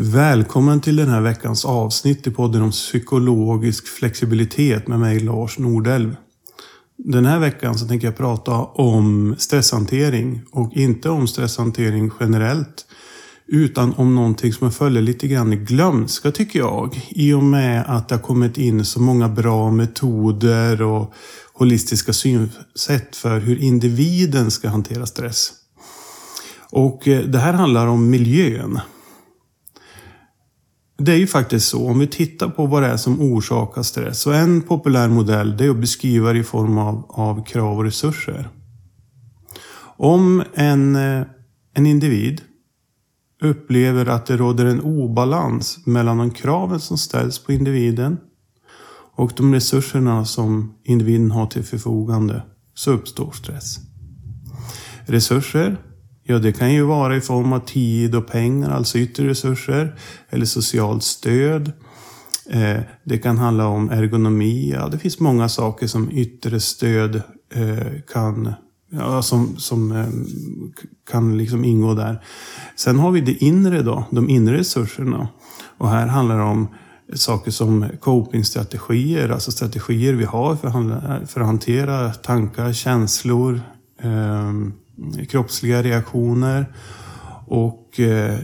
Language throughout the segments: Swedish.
Välkommen till den här veckans avsnitt i podden om psykologisk flexibilitet med mig Lars Nordelv. Den här veckan så tänker jag prata om stresshantering och inte om stresshantering generellt utan om någonting som jag följer lite grann i glömska tycker jag. I och med att det har kommit in så många bra metoder och holistiska synsätt för hur individen ska hantera stress. Och eh, det här handlar om miljön. Det är ju faktiskt så, om vi tittar på vad det är som orsakar stress. Så en populär modell det är att beskriva det i form av, av krav och resurser. Om en, eh, en individ upplever att det råder en obalans mellan de kraven som ställs på individen och de resurserna som individen har till förfogande så uppstår stress. Resurser Ja, det kan ju vara i form av tid och pengar, alltså yttre resurser, eller socialt stöd. Eh, det kan handla om ergonomi. Ja, det finns många saker som yttre stöd eh, kan Ja, som, som eh, kan liksom ingå där. Sen har vi det inre då, de inre resurserna. Och här handlar det om saker som copingstrategier, alltså strategier vi har för, för att hantera tankar, känslor, eh, Mm, kroppsliga reaktioner och eh,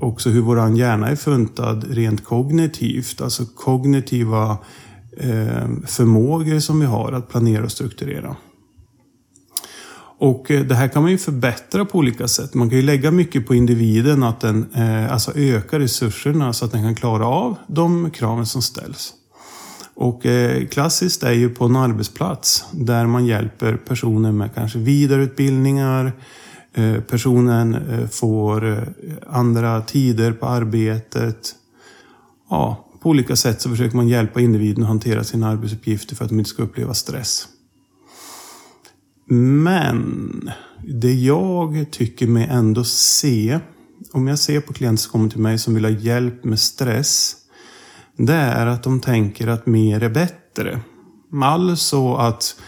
också hur vår hjärna är funtad rent kognitivt. Alltså kognitiva eh, förmågor som vi har att planera och strukturera. Och eh, det här kan man ju förbättra på olika sätt. Man kan ju lägga mycket på individen att den alltså ökar resurserna så att den kan klara av de kraven som ställs. Och eh, klassiskt är ju på en arbetsplats där man hjälper personer med kanske vidareutbildningar. Eh, personen eh, får eh, andra tider på arbetet. Ja, på olika sätt så försöker man hjälpa individen att hantera sina arbetsuppgifter för att de inte ska uppleva stress. Men det jag tycker mig ändå se, om jag ser på klienter som kommer till mig som vill ha hjälp med stress, det är att de tänker att mer är bättre. Alltså att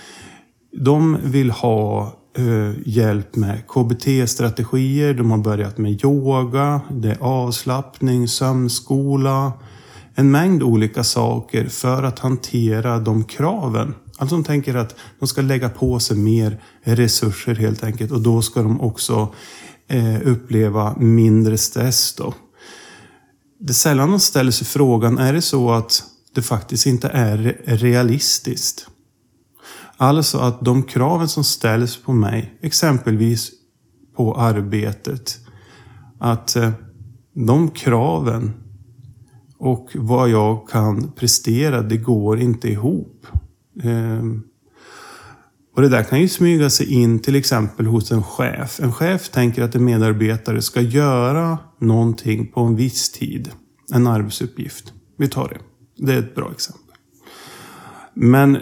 de vill ha eh, hjälp med KBT-strategier, de har börjat med yoga, det är avslappning, sömnskola, en mängd olika saker för att hantera de kraven. Alltså de tänker att de ska lägga på sig mer resurser helt enkelt och då ska de också eh, uppleva mindre stress. Då det är sällan man ställer sig frågan, är det så att det faktiskt inte är realistiskt? Alltså att de kraven som ställs på mig, exempelvis på arbetet, att eh, de kraven och vad jag kan prestera, det går inte ihop. Ehm, och det där kan ju smyga sig in till exempel hos en chef. En chef tänker att en medarbetare ska göra någonting på en viss tid. En arbetsuppgift. Vi tar det. Det är ett bra exempel. Men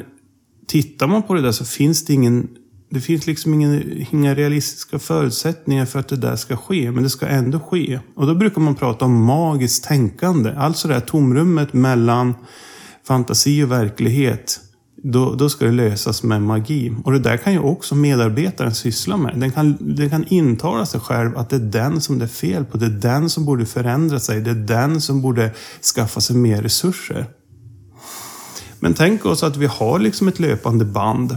tittar man på det där så finns det ingen det finns liksom ingen, inga realistiska förutsättningar för att det där ska ske, men det ska ändå ske. Och då brukar man prata om magiskt tänkande. Alltså det här tomrummet mellan fantasi och verklighet då, då ska det lösas med magi. Och det där kan ju också medarbetaren syssla med. Den kan, den kan intala sig själv att det är den som det är fel på. Det är den som borde förändra sig. Det är den som borde skaffa sig mer resurser. Men tänk oss att vi har liksom ett löpande band.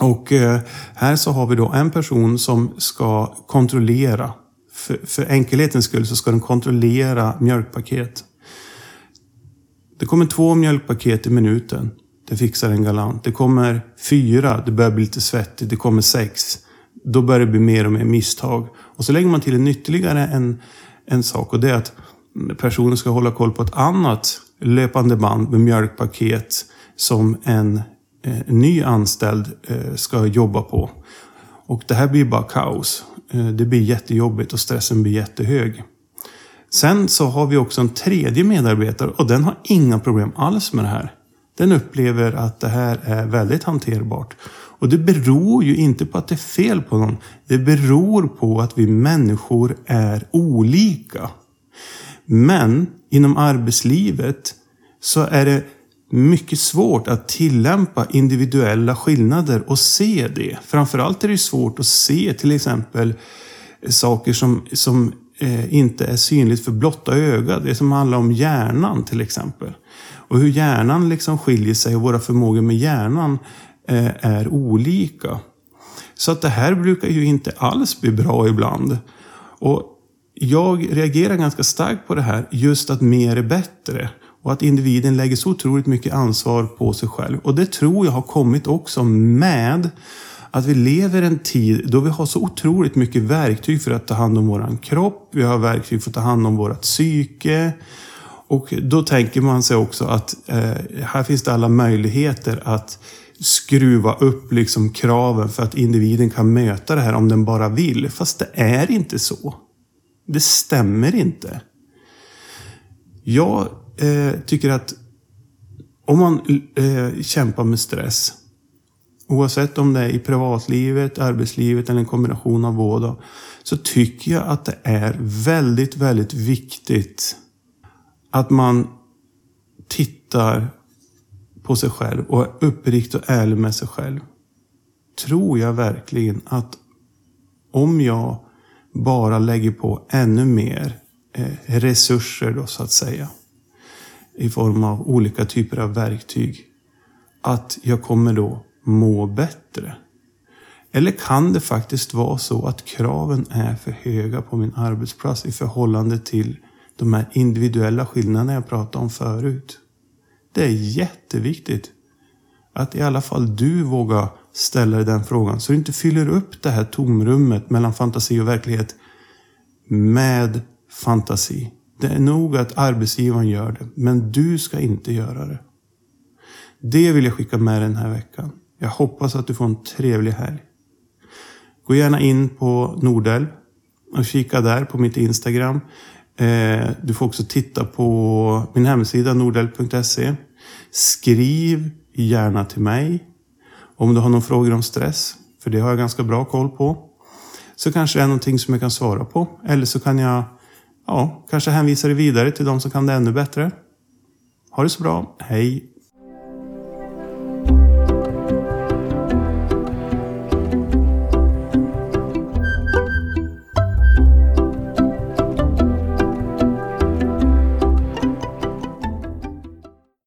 Och eh, här så har vi då en person som ska kontrollera. För, för enkelhetens skull så ska den kontrollera mjölkpaket. Det kommer två mjölkpaket i minuten. Det fixar den galant. Det kommer fyra, det börjar bli lite svettigt. Det kommer sex. Då börjar det bli mer och mer misstag. Och så lägger man till en ytterligare en, en sak och det är att personen ska hålla koll på ett annat löpande band med mjölkpaket som en, eh, ny anställd eh, ska jobba på. Och det här blir bara kaos. Eh, det blir jättejobbigt och stressen blir jättehög. Sen så har vi också en tredje medarbetare och den har inga problem alls med det här den upplever att det här är väldigt hanterbart. Och det beror ju inte på att det är fel på någon. Det beror på att vi människor är olika. Men inom arbetslivet så är det mycket svårt att tillämpa individuella skillnader och se det. Framförallt är det svårt att se till exempel saker som, som eh, inte är synligt för blotta ögat. Det som handlar om hjärnan till exempel. Och hur hjärnan liksom skiljer sig och våra förmågor med hjärnan eh, är olika. Så att det här brukar ju inte alls bli bra ibland. Och jag reagerar ganska starkt på det här, just att mer är bättre. Och att individen lägger så otroligt mycket ansvar på sig själv. Och det tror jag har kommit också med att vi lever en tid då vi har så otroligt mycket verktyg för att ta hand om våran kropp. Vi har verktyg för att ta hand om vårat psyke. Och då tänker man sig också att eh, här finns det alla möjligheter att skruva upp liksom kraven för att individen kan möta det här om den bara vill. Fast det är inte så. Det stämmer inte. Jag eh, tycker att om man eh, kämpar med stress, oavsett om det är i privatlivet, arbetslivet eller en kombination av båda, så tycker jag att det är väldigt, väldigt viktigt att man tittar på sig själv och är uppriktig och ärlig med sig själv. Tror jag verkligen att om jag bara lägger på ännu mer eh, resurser då så att säga i form av olika typer av verktyg att jag kommer då må bättre? Eller kan det faktiskt vara så att kraven är för höga på min arbetsplats i förhållande till de här individuella skillnaderna jag pratade om förut? Det är jätteviktigt att i alla fall du vågar ställa dig den frågan så du inte fyller upp det här tomrummet mellan fantasi och verklighet med fantasi. Det är nog att arbetsgivaren gör det, men du ska inte göra det. Det vill jag skicka med den här veckan. Jag hoppas att du får en trevlig helg. Gå gärna in på Nordel och kika där på mitt Instagram. Eh, du får också titta på min hemsida nordel.se. Skriv gärna till mig om du har några frågor om stress, för det har jag ganska bra koll på. Så kanske det är någonting som jag kan svara på. Eller så kan jag ja, kanske hänvisa dig vidare till de som kan det ännu bättre. Ha det så bra. Hej!